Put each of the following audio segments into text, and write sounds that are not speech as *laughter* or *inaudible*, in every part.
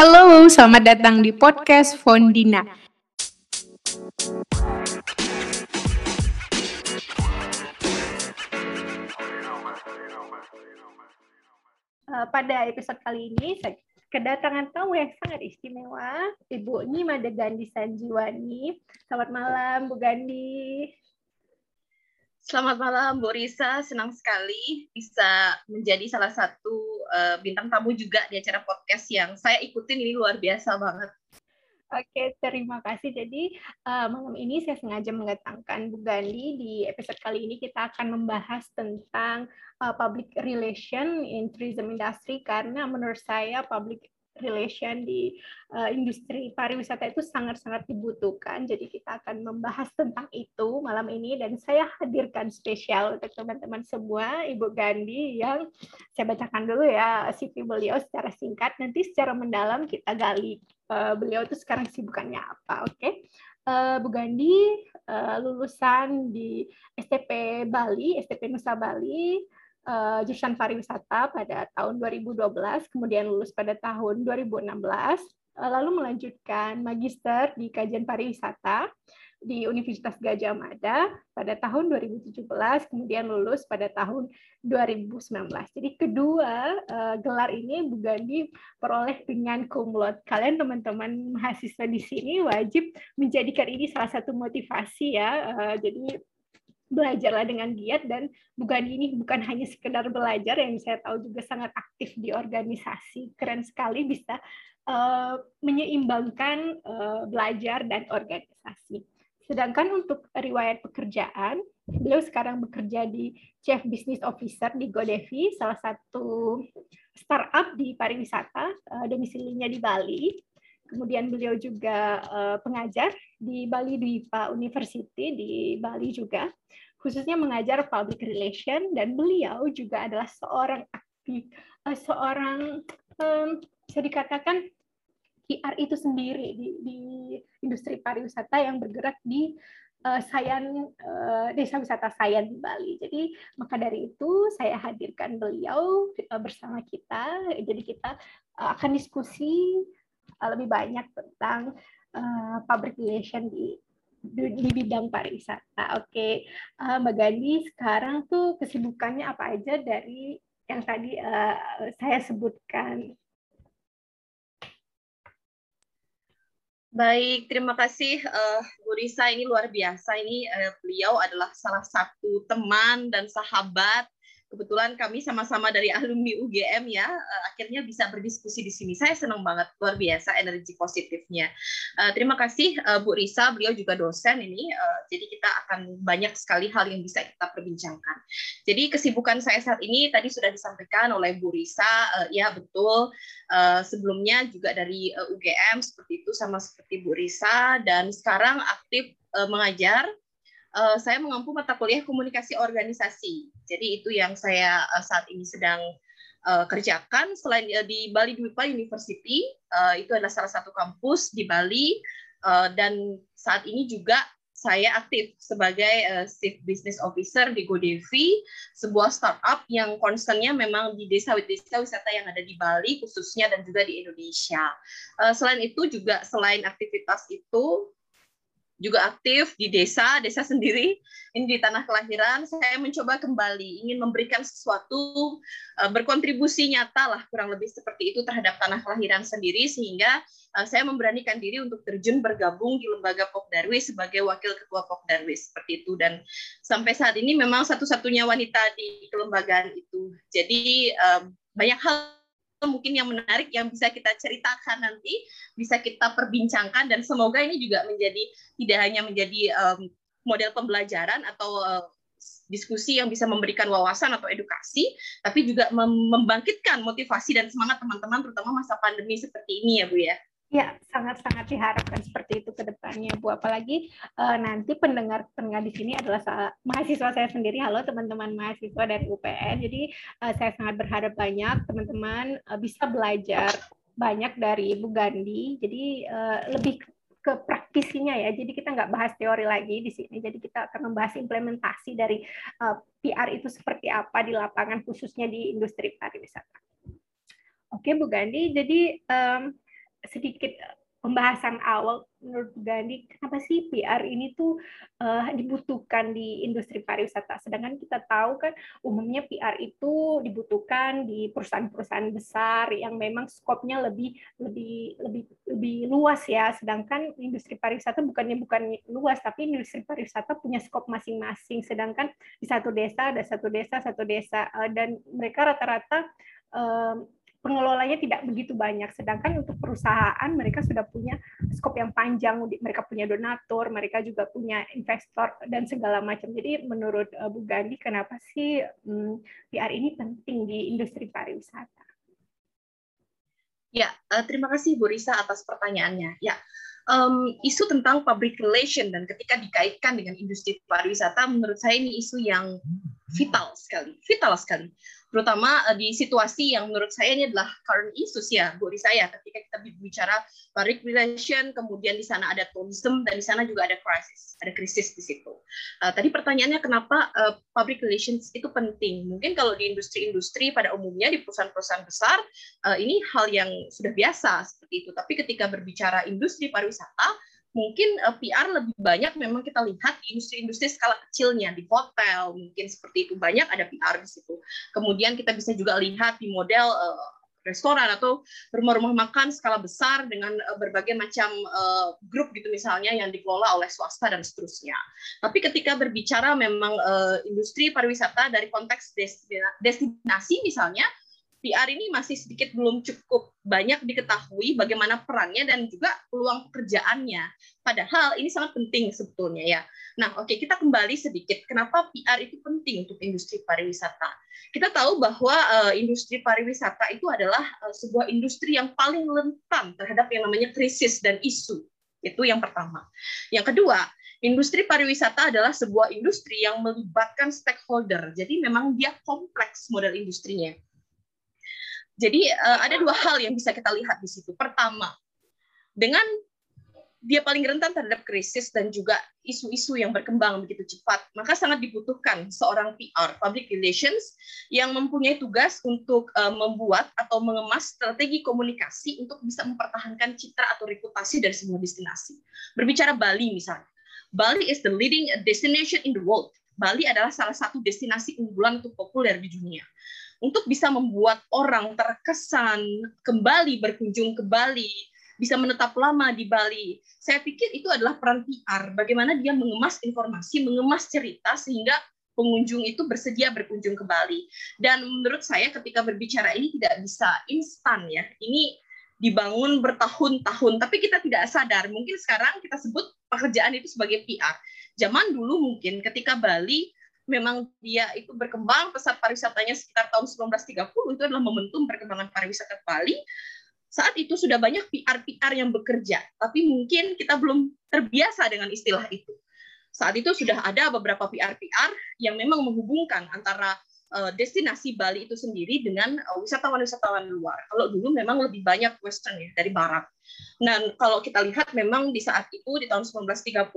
Halo, selamat datang di podcast Fondina. Uh, pada episode kali ini, kedatangan tamu yang sangat istimewa, Ibu Nima Gandhi Sanjiwani. Selamat malam, Bu Gandhi. Selamat malam, Bu Risa. Senang sekali bisa menjadi salah satu uh, bintang tamu juga di acara podcast yang saya ikutin ini luar biasa banget. Oke, terima kasih. Jadi uh, malam ini saya sengaja mendatangkan Bu Gandhi. Di episode kali ini kita akan membahas tentang uh, public relation in tourism industry karena menurut saya public relation di uh, industri pariwisata itu sangat-sangat dibutuhkan. Jadi kita akan membahas tentang itu malam ini dan saya hadirkan spesial untuk teman-teman semua Ibu Gandhi yang saya bacakan dulu ya CV beliau secara singkat. Nanti secara mendalam kita gali uh, beliau itu sekarang sibukannya apa. Oke. Okay? Uh, Bu Gandhi lulusan di STP Bali, STP Nusa Bali uh, jurusan pariwisata pada tahun 2012, kemudian lulus pada tahun 2016, uh, eh, lalu melanjutkan magister di kajian pariwisata di Universitas Gajah Mada pada tahun 2017, kemudian lulus pada tahun 2019. Jadi kedua uh, gelar ini Bu Gandhi peroleh dengan laude. Kalian teman-teman mahasiswa di sini wajib menjadikan ini salah satu motivasi ya. Uh, jadi belajarlah dengan giat dan bukan ini bukan hanya sekedar belajar yang saya tahu juga sangat aktif di organisasi. Keren sekali bisa uh, menyeimbangkan uh, belajar dan organisasi. Sedangkan untuk riwayat pekerjaan beliau sekarang bekerja di Chief Business Officer di Godevi salah satu startup di pariwisata uh, domisilinya di Bali Kemudian beliau juga uh, pengajar di Bali Dwipa University di Bali juga, khususnya mengajar public relation dan beliau juga adalah seorang aktif, uh, seorang um, bisa dikatakan PR itu sendiri di, di industri pariwisata yang bergerak di uh, Sayan uh, desa wisata Sayan di Bali. Jadi maka dari itu saya hadirkan beliau uh, bersama kita. Jadi kita uh, akan diskusi lebih banyak tentang uh, public relation di di bidang pariwisata. Oke, okay. uh, eh, Mbak Gandhi sekarang tuh kesibukannya apa aja dari yang tadi uh, saya sebutkan? Baik, terima kasih uh, Bu Risa. Ini luar biasa. Ini uh, beliau adalah salah satu teman dan sahabat kebetulan kami sama-sama dari alumni UGM ya uh, akhirnya bisa berdiskusi di sini. Saya senang banget luar biasa energi positifnya. Uh, terima kasih uh, Bu Risa beliau juga dosen ini. Jadi kita akan banyak sekali hal yang bisa kita perbincangkan. Jadi kesibukan saya saat ini tadi sudah disampaikan oleh Bu Risa ya betul. Sebelumnya juga dari UGM seperti itu sama seperti Bu Risa. Dan sekarang aktif mengajar uh, saya mengampu mata kuliah komunikasi organisasi. Jadi itu yang saya uh, saat ini sedang uh, kerjakan. Selain uh, di Bali Dwipa University, uh, itu adalah salah satu kampus di Bali, uh, dan saat ini juga saya aktif sebagai uh, Chief Business Officer di GoDevi, sebuah startup yang concernnya memang di desa-desa wisata yang ada di Bali khususnya dan juga di Indonesia. Uh, selain itu juga selain aktivitas itu juga aktif di desa, desa sendiri, ini di tanah kelahiran, saya mencoba kembali, ingin memberikan sesuatu, uh, berkontribusi nyata lah, kurang lebih seperti itu terhadap tanah kelahiran sendiri, sehingga uh, saya memberanikan diri untuk terjun bergabung di lembaga Pokdarwi sebagai wakil ketua Pokdarwi, seperti itu. Dan sampai saat ini memang satu-satunya wanita di kelembagaan itu. Jadi uh, banyak hal mungkin yang menarik yang bisa kita ceritakan nanti, bisa kita perbincangkan dan semoga ini juga menjadi tidak hanya menjadi um, model pembelajaran atau uh, diskusi yang bisa memberikan wawasan atau edukasi, tapi juga membangkitkan motivasi dan semangat teman-teman terutama masa pandemi seperti ini ya Bu ya. Ya, sangat-sangat diharapkan seperti itu ke depannya, Bu. Apalagi uh, nanti pendengar-pendengar di sini adalah mahasiswa saya sendiri. Halo teman-teman mahasiswa dari UPN. Jadi uh, saya sangat berharap banyak teman-teman uh, bisa belajar banyak dari Bu Gandhi. Jadi uh, lebih ke praktisinya ya. Jadi kita nggak bahas teori lagi di sini. Jadi kita akan membahas implementasi dari uh, PR itu seperti apa di lapangan khususnya di industri pariwisata. Oke Bu Gandhi, jadi um, sedikit pembahasan awal menurut Gandhi kenapa sih PR ini tuh uh, dibutuhkan di industri pariwisata? Sedangkan kita tahu kan umumnya PR itu dibutuhkan di perusahaan-perusahaan besar yang memang skopnya lebih lebih lebih lebih luas ya. Sedangkan industri pariwisata bukannya bukan luas tapi industri pariwisata punya skop masing-masing. Sedangkan di satu desa ada satu desa satu desa uh, dan mereka rata-rata pengelolanya tidak begitu banyak. Sedangkan untuk perusahaan mereka sudah punya skop yang panjang, mereka punya donatur, mereka juga punya investor dan segala macam. Jadi menurut uh, Bu Gandhi, kenapa sih hmm, PR ini penting di industri pariwisata? Ya, uh, terima kasih Bu Risa atas pertanyaannya. Ya, um, isu tentang public relation dan ketika dikaitkan dengan industri pariwisata, menurut saya ini isu yang vital sekali, vital sekali terutama uh, di situasi yang menurut saya ini adalah current issues ya Bu saya. Ketika kita bicara public relation kemudian di sana ada tourism dan di sana juga ada krisis ada krisis di situ. Uh, tadi pertanyaannya kenapa uh, public relations itu penting? Mungkin kalau di industri-industri pada umumnya di perusahaan-perusahaan besar ini hal yang sudah biasa seperti itu. Tapi ketika berbicara industri pariwisata mungkin uh, eh, PR lebih banyak memang kita lihat di industri-industri skala kecilnya di hotel mungkin seperti itu banyak ada PR di situ. Kemudian kita bisa juga lihat di model uh, restoran atau rumah-rumah makan skala besar dengan uh, berbagai macam grup gitu misalnya yang dikelola oleh swasta dan seterusnya. Tapi ketika berbicara memang industri pariwisata dari konteks destinasi misalnya PR ini masih sedikit belum cukup banyak diketahui bagaimana perannya dan juga peluang pekerjaannya. Padahal ini sangat penting sebetulnya ya. Nah, oke kita kembali sedikit. Kenapa PR itu penting untuk industri pariwisata? Kita tahu bahwa uh, industri pariwisata itu adalah uh, sebuah industri yang paling rentan terhadap yang namanya krisis dan isu. Itu yang pertama. Yang kedua, industri pariwisata adalah sebuah industri yang melibatkan stakeholder. Jadi memang dia kompleks model industrinya jadi uh, ada dua hal yang bisa kita lihat di situ. Pertama, dengan dia paling rentan terhadap krisis dan juga isu-isu yang berkembang begitu cepat, maka sangat dibutuhkan seorang PR, public relations, yang mempunyai tugas untuk uh, membuat atau mengemas strategi komunikasi untuk bisa mempertahankan citra atau reputasi dari sebuah destinasi. Berbicara Bali misalnya, Bali is the leading destination in the world. Bali adalah salah satu destinasi unggulan untuk populer di dunia untuk bisa membuat orang terkesan kembali berkunjung ke Bali, bisa menetap lama di Bali. Saya pikir itu adalah peran PR, bagaimana dia mengemas informasi, mengemas cerita sehingga pengunjung itu bersedia berkunjung ke Bali. Dan menurut saya ketika berbicara ini tidak bisa instan ya. Ini dibangun bertahun-tahun, tapi kita tidak sadar. Mungkin sekarang kita sebut pekerjaan itu sebagai PR. Zaman dulu mungkin ketika Bali memang dia itu berkembang pesat pariwisatanya sekitar tahun 1930 itu adalah momentum perkembangan pariwisata Bali saat itu sudah banyak PR-PR yang bekerja, tapi mungkin kita belum terbiasa dengan istilah itu. Saat itu sudah ada beberapa PR-PR yang memang menghubungkan antara uh, destinasi Bali itu sendiri dengan uh, wisatawan-wisatawan luar. Kalau dulu memang lebih banyak western ya dari barat. Dan kalau kita lihat memang di saat itu di tahun 1930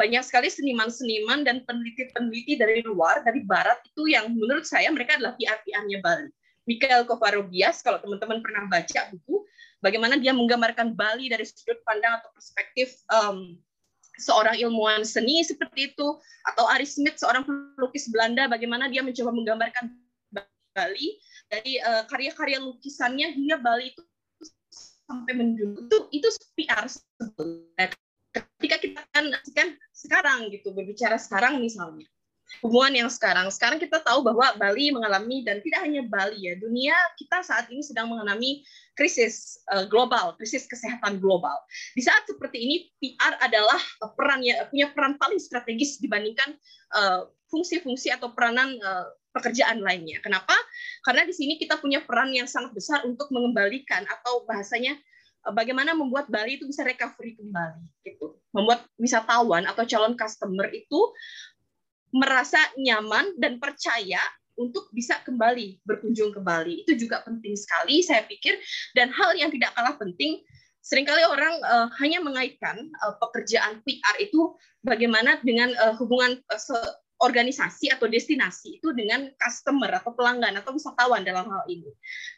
banyak sekali seniman-seniman dan peneliti-peneliti dari luar dari barat itu yang menurut saya mereka adalah PR-PR-nya Bali. Michael Kovarobias kalau teman-teman pernah baca buku bagaimana dia menggambarkan Bali dari sudut pandang atau perspektif um, seorang ilmuwan seni seperti itu atau Ari Smith seorang pelukis Belanda bagaimana dia mencoba menggambarkan Bali. Dari uh, karya-karya lukisannya hingga Bali itu sampai menjunjung itu itu PR sebetulnya ketika kita kan, kan sekarang gitu berbicara sekarang misalnya hubungan yang sekarang. Sekarang kita tahu bahwa Bali mengalami dan tidak hanya Bali ya, dunia kita saat ini sedang mengalami krisis uh, global, krisis kesehatan global. Di saat seperti ini PR adalah perannya punya peran paling strategis dibandingkan uh, fungsi-fungsi atau peranan uh, pekerjaan lainnya. Kenapa? Karena di sini kita punya peran yang sangat besar untuk mengembalikan atau bahasanya bagaimana membuat Bali itu bisa recovery kembali gitu. Membuat wisatawan atau calon customer itu merasa nyaman dan percaya untuk bisa kembali berkunjung ke Bali. Itu juga penting sekali saya pikir dan hal yang tidak kalah penting sering kali orang uh, hanya mengaitkan uh, pekerjaan PR itu bagaimana dengan uh, hubungan uh, organisasi atau destinasi itu dengan customer atau pelanggan atau wisatawan dalam hal ini.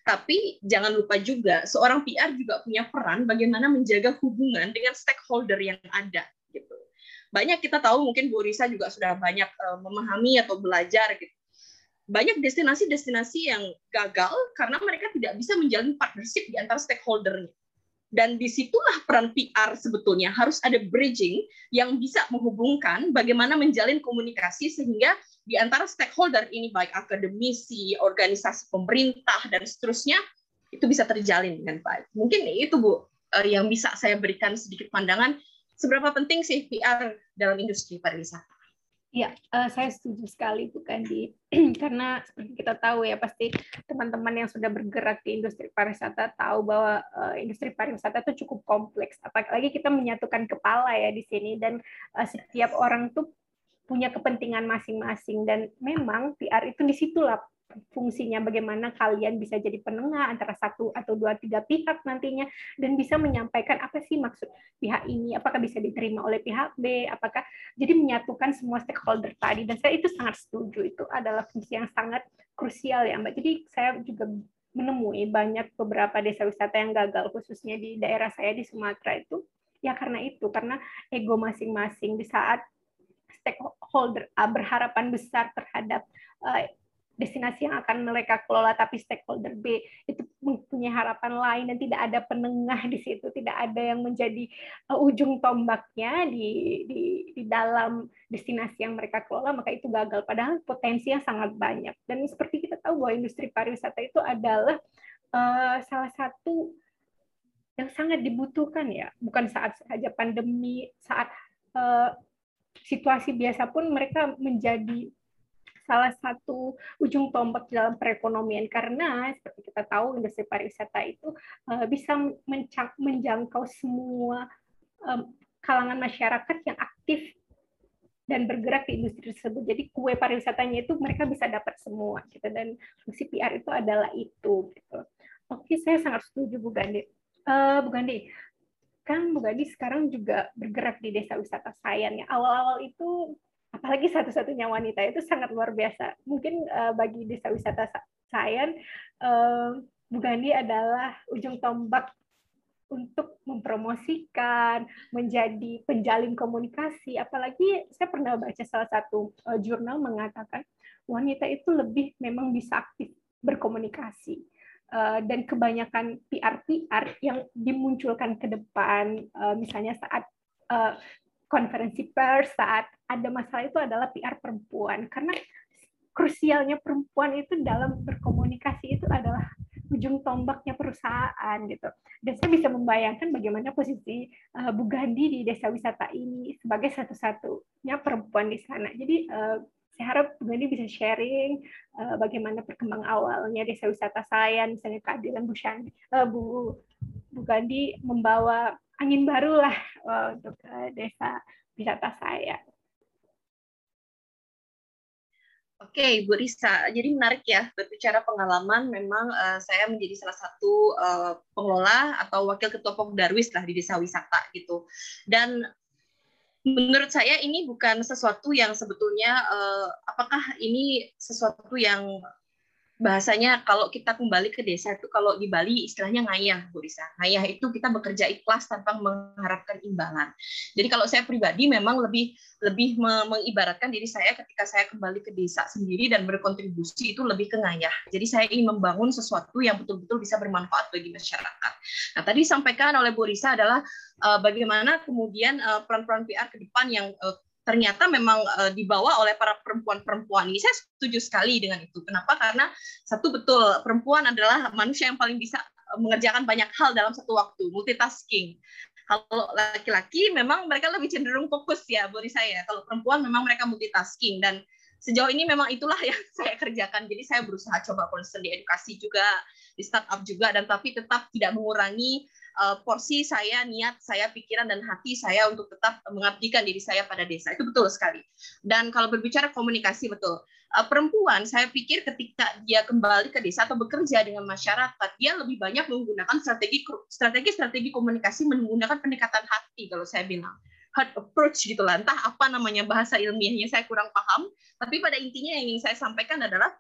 Tapi jangan lupa juga seorang PR juga punya peran bagaimana menjaga hubungan dengan stakeholder yang ada gitu. Banyak kita tahu mungkin Bu Risa juga sudah banyak uh, memahami atau belajar gitu. Banyak destinasi-destinasi yang gagal karena mereka tidak bisa menjalin partnership di antara stakeholdernya dan di situlah peran PR sebetulnya harus ada bridging yang bisa menghubungkan bagaimana menjalin komunikasi sehingga di antara stakeholder ini baik akademisi, organisasi pemerintah dan seterusnya itu bisa terjalin dengan baik. Mungkin itu Bu eh, yang bisa saya berikan sedikit pandangan seberapa penting sih PR dalam industri pariwisata. Ya, saya setuju sekali Bu Kandi. *clears throat* Karena seperti kita tahu ya, pasti teman-teman yang sudah bergerak di industri pariwisata tahu bahwa uh, industri pariwisata itu cukup kompleks. Apalagi kita menyatukan kepala ya di sini dan uh, setiap orang tuh punya kepentingan masing-masing dan memang PR itu di situlah fungsinya bagaimana kalian bisa jadi penengah antara satu atau dua tiga pihak nantinya dan bisa menyampaikan apa sih maksud pihak ini apakah bisa diterima oleh pihak B apakah jadi menyatukan semua stakeholder tadi. Dan saya itu sangat setuju itu adalah fungsi yang sangat krusial ya Mbak. Jadi saya juga menemui banyak beberapa desa wisata yang gagal khususnya di daerah saya di Sumatera itu. Ya karena itu karena ego masing-masing di saat stakeholder A berharapan besar terhadap eh, destinasi yang akan mereka kelola tapi stakeholder B itu mempunyai harapan lain dan tidak ada penengah di situ tidak ada yang menjadi uh, ujung tombaknya di, di di dalam destinasi yang mereka kelola maka itu gagal. Padahal potensi yang sangat banyak. Dan seperti kita tahu bahwa industri pariwisata itu adalah uh, salah satu yang sangat dibutuhkan ya. Bukan saat saja pandemi saat uh, situasi biasa pun mereka menjadi salah satu ujung tombak dalam perekonomian karena seperti kita tahu industri pariwisata itu uh, bisa menjangkau semua kalangan masyarakat yang aktif dan bergerak di industri tersebut. Jadi kue pariwisatanya itu mereka bisa dapat semua gitu dan fungsi PR itu adalah itu gitu. Oke, saya sangat setuju Bu Gandhi. Uh, Bu Gandhi, kan Bu Gandhi sekarang juga bergerak di desa wisata Sayan ya. Awal-awal itu apalagi satu-satunya wanita itu sangat luar biasa. Mungkin uh, bagi desa wisata Sayan, uh, Bu Gandhi adalah ujung tombak untuk mempromosikan, menjadi penjalin komunikasi. Apalagi saya pernah baca salah satu uh, jurnal mengatakan wanita itu lebih memang bisa aktif berkomunikasi. Uh, dan kebanyakan PR-PR yang dimunculkan ke depan, uh, misalnya saat uh, konferensi pers saat ada masalah itu adalah PR perempuan karena krusialnya perempuan itu dalam berkomunikasi itu adalah ujung tombaknya perusahaan gitu. Dan saya bisa membayangkan bagaimana posisi uh, Bu Gandhi di desa wisata ini sebagai satu-satunya perempuan di sana. Jadi uh, saya harap Bu Gandhi bisa sharing uh, bagaimana perkembang awalnya desa wisata saya, misalnya keadilan Bu Shandi, uh, Bu Bu Gandhi membawa angin baru lah uh, untuk uh, desa wisata saya. Oke, Bu Risa. Jadi menarik ya berbicara pengalaman. Memang uh, saya menjadi salah satu uh, pengelola atau wakil ketua Pogdarwis lah di desa wisata gitu. Dan menurut saya ini bukan sesuatu yang sebetulnya uh, apakah ini sesuatu yang bahasanya kalau kita kembali ke desa itu kalau di Bali istilahnya ngayah Bu Risa. Ngayah itu kita bekerja ikhlas tanpa mengharapkan imbalan. Jadi kalau saya pribadi memang lebih lebih mengibaratkan diri saya ketika saya kembali ke desa sendiri dan berkontribusi itu lebih ke ngayah. Jadi saya ingin membangun sesuatu yang betul-betul bisa bermanfaat bagi masyarakat. Nah, tadi disampaikan oleh Bu Risa adalah uh, bagaimana kemudian uh, peran-peran PR ke depan yang uh, ternyata memang uh, dibawa oleh para perempuan-perempuan ini. Saya setuju sekali dengan itu. Kenapa? Karena satu betul perempuan adalah manusia yang paling bisa eh, mengerjakan banyak hal dalam satu waktu, multitasking. Kalau laki-laki memang mereka lebih cenderung fokus ya, buat saya. Kalau perempuan memang mereka multitasking dan sejauh ini memang itulah yang *laughs* saya kerjakan. Jadi saya berusaha coba concern di edukasi juga, di startup juga, dan tapi tetap tidak mengurangi uh, porsi saya, niat saya, pikiran dan hati saya untuk tetap mengabdikan diri saya pada desa. Itu betul sekali. Dan kalau berbicara komunikasi betul. Uh, perempuan saya pikir ketika dia kembali ke desa atau bekerja dengan masyarakat, dia lebih banyak menggunakan strategi strategi strategi komunikasi menggunakan pendekatan hati kalau saya bilang hard approach gitu lah. Entah apa namanya bahasa ilmiahnya saya kurang paham, tapi pada intinya yang ingin saya sampaikan adalah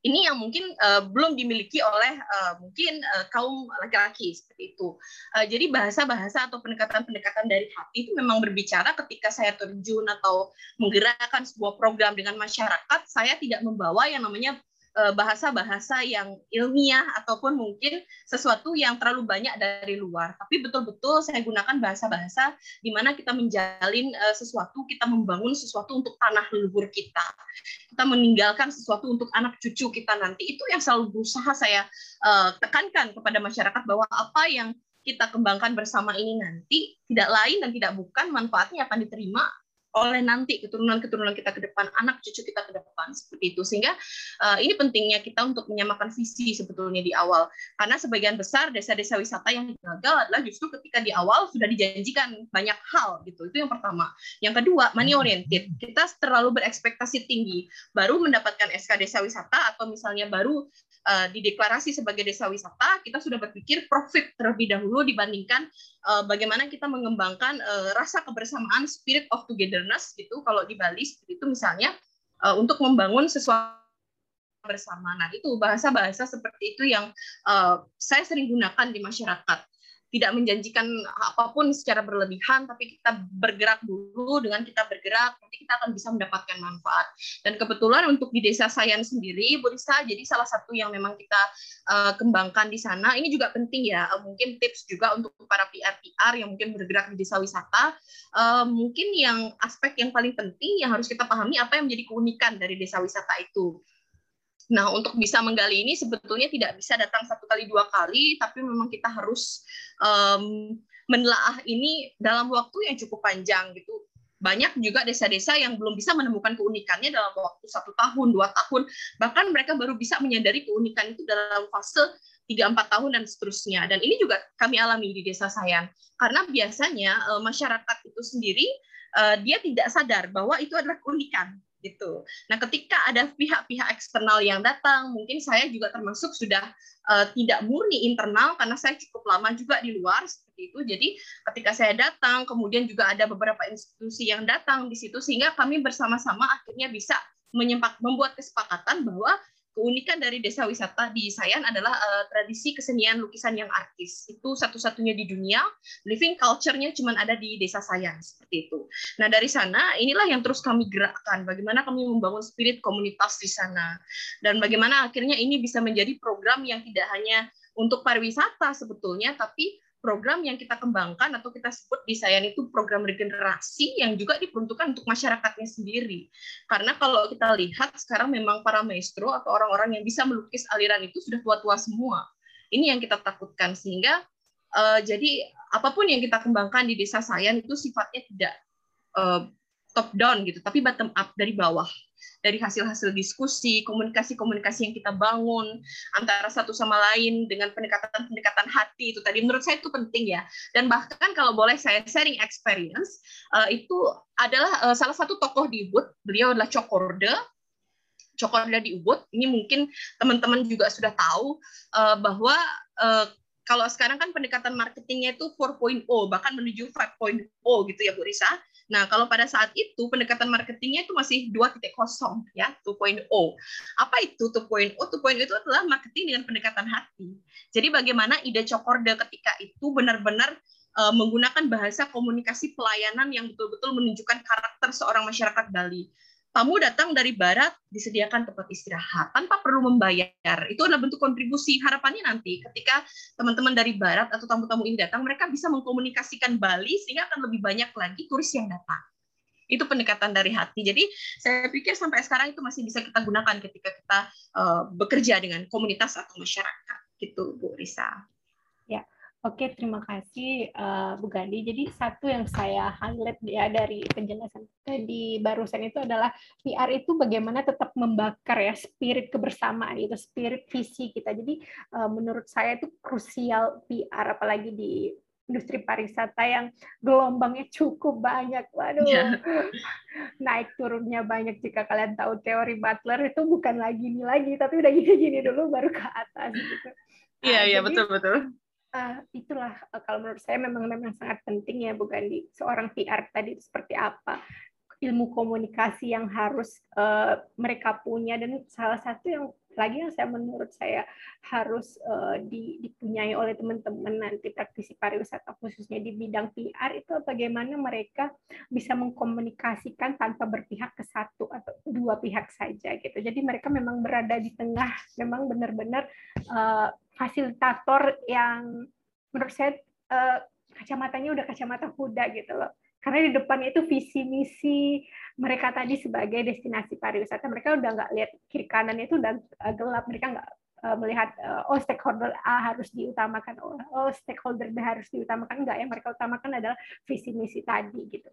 ini yang mungkin uh, belum dimiliki oleh uh, mungkin uh, kaum laki-laki seperti itu. Uh, jadi bahasa-bahasa atau pendekatan-pendekatan dari hati itu memang berbicara ketika saya terjun atau menggerakkan sebuah program dengan masyarakat, saya tidak membawa yang namanya bahasa-bahasa yang ilmiah ataupun mungkin sesuatu yang terlalu banyak dari luar. Tapi betul-betul saya gunakan bahasa-bahasa di mana kita menjalin uh, sesuatu, kita membangun sesuatu untuk tanah leluhur kita. Kita meninggalkan sesuatu untuk anak cucu kita nanti. Itu yang selalu berusaha saya uh, tekankan kepada masyarakat bahwa apa yang kita kembangkan bersama ini nanti tidak lain dan tidak bukan manfaatnya akan diterima oleh nanti keturunan-keturunan kita ke depan, anak cucu kita ke depan seperti itu. Sehingga uh, ini pentingnya kita untuk menyamakan visi sebetulnya di awal. Karena sebagian besar desa-desa wisata yang gagal adalah justru ketika di awal sudah dijanjikan banyak hal gitu. Itu yang pertama. Yang kedua, money oriented. Kita terlalu berekspektasi tinggi, baru mendapatkan SK desa wisata atau misalnya baru uh, dideklarasi sebagai desa wisata, kita sudah berpikir profit terlebih dahulu dibandingkan uh, bagaimana kita mengembangkan uh, rasa kebersamaan, spirit of togetherness gitu. Kalau di Bali itu misalnya uh, untuk membangun sesuatu bersama. Nah, itu bahasa-bahasa seperti itu yang uh, saya sering gunakan di masyarakat tidak menjanjikan apa pun secara berlebihan, tapi kita bergerak dulu. Dengan kita bergerak, nanti kita akan bisa mendapatkan manfaat. Dan kebetulan untuk di desa Sayan sendiri, Bu Risa, jadi salah satu yang memang kita uh, kembangkan di sana, ini juga penting ya, uh, mungkin tips juga untuk para PR-PR yang mungkin bergerak di desa wisata, uh, mungkin yang aspek yang paling penting yang harus kita pahami apa yang menjadi keunikan dari desa wisata itu. Nah, untuk bisa menggali ini sebetulnya tidak bisa datang satu kali dua kali, tapi memang kita harus um, menelaah ini dalam waktu yang cukup panjang gitu. Banyak juga desa-desa yang belum bisa menemukan keunikannya dalam waktu satu tahun, dua tahun, bahkan mereka baru bisa menyadari keunikan itu dalam fase tiga empat tahun dan seterusnya. Dan ini juga kami alami di desa saya, karena biasanya uh, masyarakat itu sendiri uh, dia tidak sadar bahwa itu adalah keunikan gitu. Nah, ketika ada pihak-pihak eksternal yang datang, mungkin saya juga termasuk sudah uh, tidak murni internal karena saya cukup lama juga di luar seperti itu. Jadi, ketika saya datang, kemudian juga ada beberapa institusi yang datang di situ sehingga kami bersama-sama akhirnya bisa membuat kesepakatan bahwa keunikan dari desa wisata di Sayan adalah uh, tradisi kesenian lukisan yang artis. Itu satu-satunya di dunia. Living culture-nya cuma ada di desa Sayan seperti itu. Nah, dari sana inilah yang terus kami gerakkan. Bagaimana kami membangun spirit komunitas di sana. Dan bagaimana akhirnya ini bisa menjadi program yang tidak hanya untuk pariwisata sebetulnya, tapi program yang kita kembangkan atau kita sebut di Sayan itu program regenerasi yang juga diperuntukkan untuk masyarakatnya sendiri. Karena kalau kita lihat sekarang memang para maestro atau orang-orang yang bisa melukis aliran itu sudah tua-tua semua. Ini yang kita takutkan sehingga uh, jadi apa pun yang kita kembangkan di desa Sayan itu sifatnya tidak uh, top down gitu, tapi bottom up dari bawah dari hasil-hasil diskusi, komunikasi-komunikasi yang kita bangun antara satu sama lain dengan pendekatan-pendekatan hati itu tadi menurut saya itu penting ya. Dan bahkan kalau boleh saya sharing experience uh, itu adalah uh, salah satu tokoh di Ubud, beliau adalah Cokorde. Cokorde di Ubud, ini mungkin teman-teman juga sudah tahu uh, bahwa kalau sekarang kan pendekatan marketingnya itu 4.0 bahkan menuju 5.0 gitu ya Bu Risa. Nah, kalau pada saat itu pendekatan marketingnya itu masih 2.0 ya, 2.0. Apa itu 2.0? 2.0 itu adalah marketing dengan pendekatan hati. Jadi bagaimana ide Cokorde ketika itu benar-benar uh, menggunakan bahasa komunikasi pelayanan yang betul-betul menunjukkan karakter seorang masyarakat Bali tamu datang dari barat disediakan tempat istirahat tanpa perlu membayar. Itu adalah bentuk kontribusi. Harapannya nanti ketika teman-teman dari barat atau tamu-tamu ini datang, mereka bisa mengkomunikasikan Bali sehingga akan lebih banyak lagi turis yang datang. Itu pendekatan dari hati. Jadi saya pikir sampai sekarang itu masih bisa kita gunakan ketika kita uh, bekerja dengan komunitas atau masyarakat. Gitu, Bu Risa. Oke, terima kasih uh, Bu Gandhi. Jadi satu yang saya highlight ya dari penjelasan tadi barusan itu adalah PR itu bagaimana tetap membakar ya spirit kebersamaan itu, spirit visi kita. Jadi uh, menurut saya itu krusial PR apalagi di industri pariwisata yang gelombangnya cukup banyak. Waduh, yeah. *laughs* naik turunnya banyak. Jika kalian tahu teori Butler itu bukan lagi ini lagi, tapi udah gini-gini dulu baru ke atas. Gitu. Iya, yeah, iya, yeah, betul-betul uh, itulah uh, kalau menurut saya memang memang sangat penting ya Bu Gandhi seorang PR tadi itu seperti apa ilmu komunikasi yang harus uh, mereka punya dan salah satu yang lagi yang saya menurut saya harus uh, dipunyai oleh teman-teman nanti praktisi pariwisata khususnya di bidang PR itu bagaimana mereka bisa mengkomunikasikan tanpa berpihak ke satu atau dua pihak saja gitu. Jadi mereka memang berada di tengah, memang benar-benar uh, fasilitator yang menurut saya uh, kacamatanya udah kacamata kuda gitu loh. Karena di depan itu visi misi mereka tadi sebagai destinasi pariwisata. Mereka udah nggak lihat kiri kanan itu udah eh, gelap. Mereka nggak eh, melihat eh, oh stakeholder A harus diutamakan oh, oh stakeholder B harus diutamakan. Enggak yang mereka utamakan adalah visi misi tadi gitu.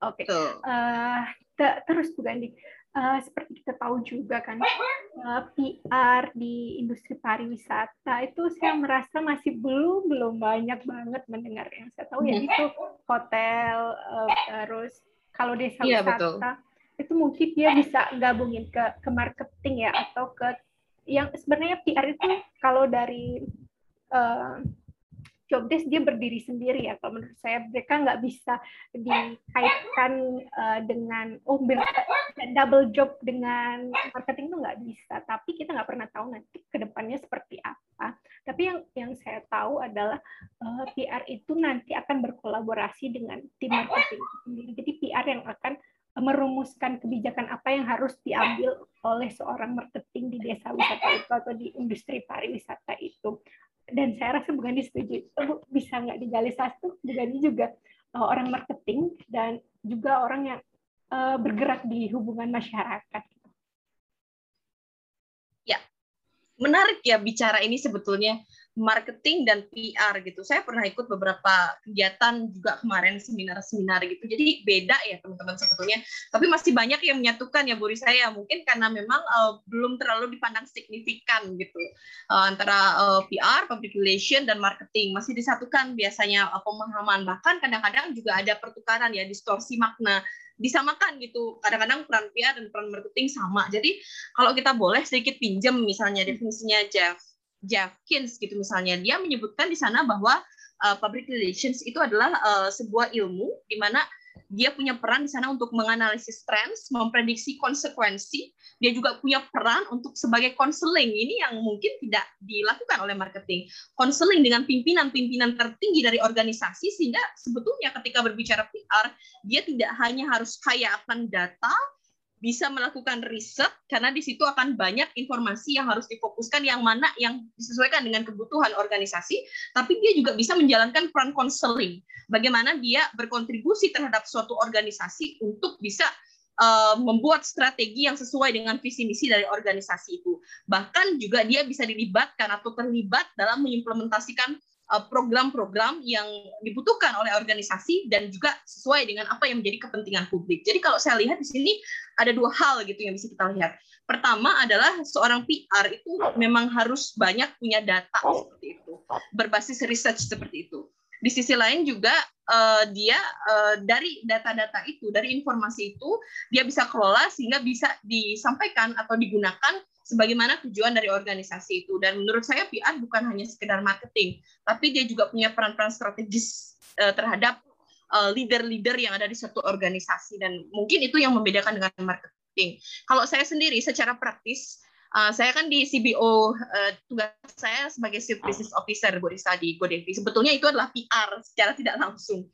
Oke. Okay. uh, terus Bu Gandhi uh, seperti kita tahu juga kan uh, eh, PR di industri pariwisata itu saya merasa masih belum belum banyak banget mendengar yang saya tahu ya itu hotel uh, terus kalau desa iya, wisata betul. itu mungkin dia bisa gabungin ke ke marketing ya atau ke yang sebenarnya PR itu kalau dari uh, job desk dia berdiri sendiri ya kalau menurut saya. Mereka nggak bisa dikaitkan uh, dengan oh double job dengan marketing itu nggak bisa. Tapi kita nggak pernah tahu nanti ke depannya seperti apa. Tapi yang yang saya tahu adalah uh, eh, PR itu nanti akan berkolaborasi dengan tim marketing sendiri. Jadi PR yang akan merumuskan kebijakan apa yang harus diambil oleh seorang marketing di desa wisata itu atau di industri pariwisata itu dan saya rasa bukan setuju. Oh, bisa nggak digali satu bukan juga uh, orang marketing dan juga orang yang uh, bergerak di hubungan masyarakat. Ya menarik ya bicara ini sebetulnya marketing dan PR gitu. Saya pernah ikut beberapa kegiatan juga kemarin seminar-seminar gitu. Jadi beda ya teman-teman sebetulnya. Tapi masih banyak yang menyatukan ya Buri saya. Mungkin karena memang uh, belum terlalu dipandang signifikan gitu uh, antara uh, PR, public relation dan marketing masih disatukan biasanya uh, pemahaman. Bahkan kadang-kadang juga ada pertukaran ya distorsi makna disamakan gitu. Kadang-kadang peran PR dan peran marketing sama. Jadi kalau kita boleh sedikit pinjam misalnya definisinya Jeff Jeffkins gitu misalnya dia menyebutkan di sana bahwa uh, public relations itu adalah uh, sebuah ilmu di mana dia punya peran di sana untuk menganalisis trends, memprediksi konsekuensi. Dia juga punya peran untuk sebagai konseling. Ini yang mungkin tidak dilakukan oleh marketing. Konseling dengan pimpinan-pimpinan tertinggi dari organisasi sehingga sebetulnya ketika berbicara PR, dia tidak hanya harus kaya akan data, bisa melakukan riset karena di situ akan banyak informasi yang harus difokuskan yang mana yang disesuaikan dengan kebutuhan organisasi, tapi dia juga bisa menjalankan peran konseling. Bagaimana dia berkontribusi terhadap suatu organisasi untuk bisa uh, membuat strategi yang sesuai dengan visi misi dari organisasi itu. Bahkan juga dia bisa dilibatkan atau terlibat dalam mengimplementasikan program-program yang dibutuhkan oleh organisasi dan juga sesuai dengan apa yang menjadi kepentingan publik. Jadi kalau saya lihat di sini ada dua hal gitu yang bisa kita lihat. Pertama adalah seorang PR itu memang harus banyak punya data seperti itu, berbasis research seperti itu. Di sisi lain juga uh, dia uh, dari data-data itu, dari informasi itu dia bisa kelola sehingga bisa disampaikan atau digunakan sebagaimana tujuan dari organisasi itu. Dan menurut saya PR bukan hanya sekedar marketing, tapi dia juga punya peran-peran strategis uh, terhadap leader-leader yang ada di suatu organisasi dan mungkin itu yang membedakan dengan marketing. Kalau saya sendiri secara praktis Uh, saya kan di CBO uh, tugas saya sebagai Chief Business Officer Bu Risa di Godevi. Sebetulnya itu adalah PR secara tidak langsung.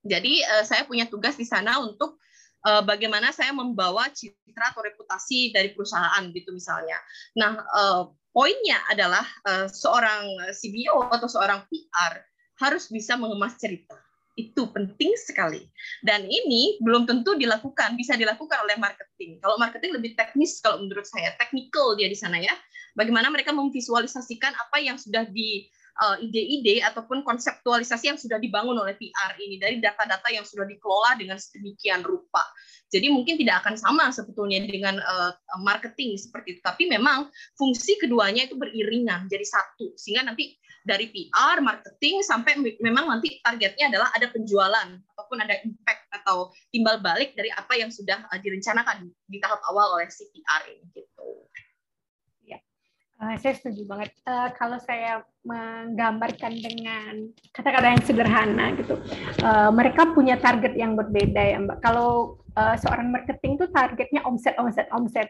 Jadi uh, saya punya tugas di sana untuk uh, bagaimana saya membawa citra atau reputasi dari perusahaan gitu misalnya. Nah, uh, poinnya adalah uh, seorang CBO atau seorang PR harus bisa mengemas cerita. Itu penting sekali. Dan ini belum tentu dilakukan, bisa dilakukan oleh marketing. Kalau marketing lebih teknis kalau menurut saya, technical dia di sana ya. Bagaimana mereka memvisualisasikan apa yang sudah di uh, ide-ide ataupun konseptualisasi yang sudah dibangun oleh PR ini dari data-data yang sudah dikelola dengan sedemikian rupa. Jadi mungkin tidak akan sama sebetulnya dengan uh, marketing seperti itu, tapi memang fungsi keduanya itu beriringan jadi satu sehingga nanti dari PR, marketing sampai memang nanti targetnya adalah ada penjualan ataupun ada impact atau timbal balik dari apa yang sudah uh, direncanakan di tahap awal oleh si PR ini gitu. Uh, saya setuju banget. Uh, kalau saya menggambarkan dengan kata-kata yang sederhana gitu, uh, mereka punya target yang berbeda ya Mbak. Kalau uh, seorang marketing tuh targetnya omset, omset, omset.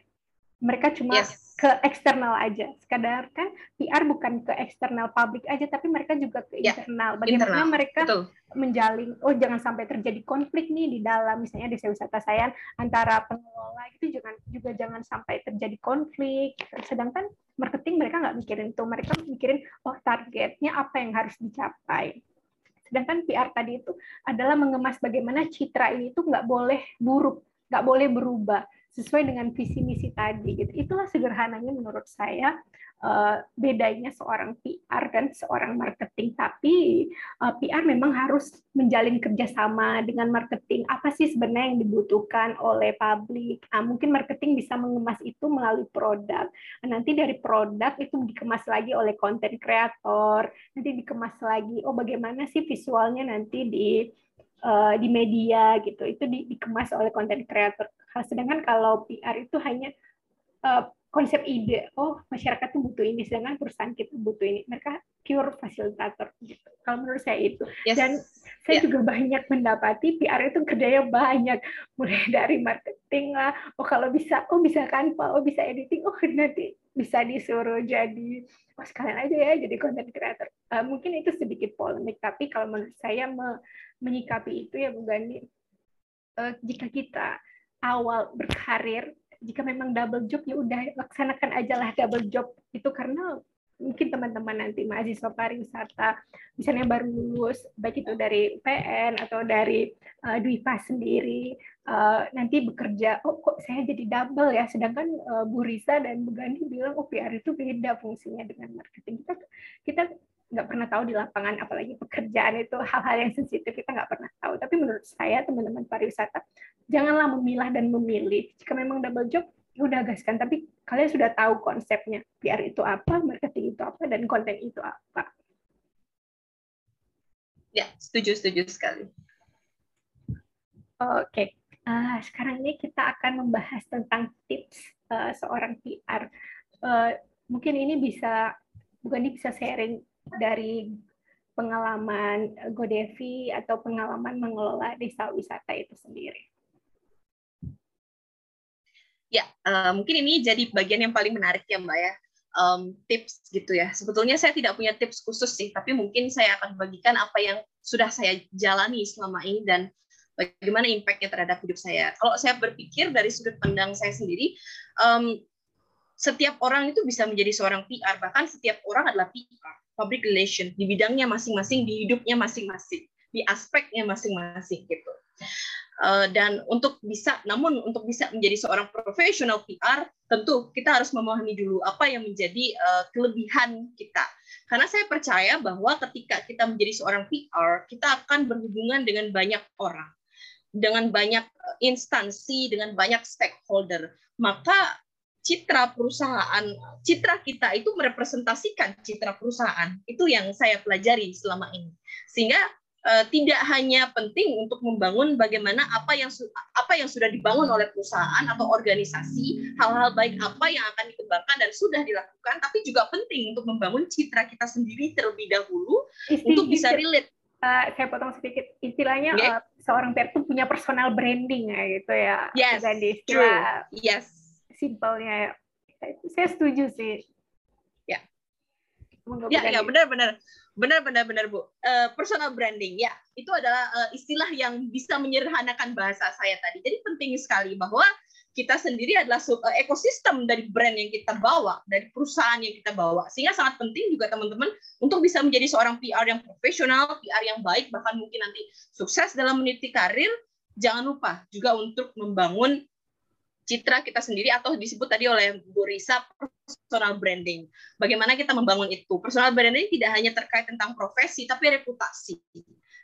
Mereka cuma yes ke eksternal aja. Sekadar kan PR bukan ke eksternal publik aja, tapi mereka juga ke ya, internal. Bagaimana internal. mereka Betul. menjalin, oh jangan sampai terjadi konflik nih di dalam, misalnya desa wisata saya antara pengelola itu juga juga jangan sampai terjadi konflik. Sedangkan marketing mereka nggak mikirin itu, mereka mikirin oh targetnya apa yang harus dicapai. Sedangkan PR tadi itu adalah mengemas bagaimana citra ini itu nggak boleh buruk, nggak boleh berubah sesuai dengan visi misi tadi gitu. Itulah sederhananya menurut saya uh, bedanya seorang PR dan seorang marketing. Tapi eh, PR memang harus menjalin kerjasama dengan marketing. Apa sih sebenarnya yang dibutuhkan oleh publik? Nah, mungkin marketing bisa mengemas itu melalui produk. Nah, nanti dari produk itu dikemas lagi oleh konten kreator. Nanti dikemas lagi. Oh bagaimana sih visualnya nanti di uh, di media gitu. Itu di, dikemas oleh konten kreator sedangkan kalau PR itu hanya uh, konsep ide. Oh masyarakat tuh butuh ini sedangkan perusahaan kita butuh ini. Mereka pure fasilitator gitu. Kalau menurut saya itu. Yes. dan saya yeah. juga banyak mendapati PR itu kerjanya banyak. Mulai dari marketing lah. Oh kalau bisa oh bisa kan pak oh bisa editing. Oh nanti bisa disuruh jadi oh sekalian aja ya jadi content creator. Uh, mungkin itu sedikit polemik tapi kalau menurut saya me menyikapi itu ya Bu Gandhi uh, jika kita awal berkarir jika memang double job ya udah laksanakan aja lah double job itu karena mungkin teman-teman nanti mahasiswa pariwisata misalnya baru lulus baik itu dari PN atau dari uh, Dwipa sendiri uh, nanti bekerja oh kok saya jadi double ya? Sedangkan uh, Bu Risa dan Bu Gandhi bilang oh PR itu beda fungsinya dengan marketing. Kita kita nggak pernah tahu di lapangan apalagi pekerjaan itu hal-hal yang sensitif kita nggak pernah tahu. Tapi menurut saya teman-teman pariwisata janganlah memilah dan memilih. Jika memang double job ya udah gaskan tapi kalian sudah tahu konsepnya. PR itu apa marketing itu apa dan konten itu apa. Ya setuju setuju sekali. Oke. Okay. uh, sekarang ini kita akan membahas tentang tips uh, seorang PR uh, mungkin ini bisa bukan ini bisa sharing dari pengalaman Godevi atau pengalaman mengelola desa wisata itu sendiri? Ya, uh, mungkin ini jadi bagian yang paling menarik ya Mbak ya. Um, tips gitu ya. Sebetulnya saya tidak punya tips khusus sih, tapi mungkin saya akan bagikan apa yang sudah saya jalani selama ini dan bagaimana impactnya terhadap hidup saya. Kalau saya berpikir dari sudut pandang saya sendiri, um, setiap orang itu bisa menjadi seorang PR, bahkan setiap orang adalah PR public relation di bidangnya masing-masing, di hidupnya masing-masing, di aspeknya masing-masing gitu. Uh, dan untuk bisa, namun untuk bisa menjadi seorang profesional PR, tentu kita harus memahami dulu apa yang menjadi uh, kelebihan kita. Karena saya percaya bahwa ketika kita menjadi seorang PR, kita akan berhubungan dengan banyak orang, dengan banyak eh, instansi, dengan banyak stakeholder. Maka citra perusahaan, citra kita itu merepresentasikan citra perusahaan. Itu yang saya pelajari selama ini. Sehingga tidak hanya penting untuk membangun bagaimana apa yang apa yang sudah dibangun oleh perusahaan atau organisasi, hal-hal baik apa yang akan dikembangkan dan sudah dilakukan, tapi juga penting untuk membangun citra kita sendiri terlebih dahulu Isti, untuk bisa relate. Uh, saya potong sedikit istilahnya yeah. uh, seorang PR itu punya personal branding ya gitu ya. Yes, true. Yes simpelnya ya. Saya setuju sih. Ya. Ya, ya benar-benar. Benar-benar benar Bu. Uh, personal branding ya, itu adalah uh, istilah yang bisa menyederhanakan bahasa saya tadi. Jadi penting sekali bahwa kita sendiri adalah uh, ekosistem dari brand yang kita bawa, dari perusahaan yang kita bawa. Sehingga sangat penting juga teman-teman untuk bisa menjadi seorang PR yang profesional, PR yang baik, bahkan mungkin nanti sukses dalam meniti karir. Jangan lupa juga untuk membangun citra kita sendiri atau disebut tadi oleh Bu Risa personal branding. Bagaimana kita membangun itu? Personal branding tidak hanya terkait tentang profesi tapi reputasi.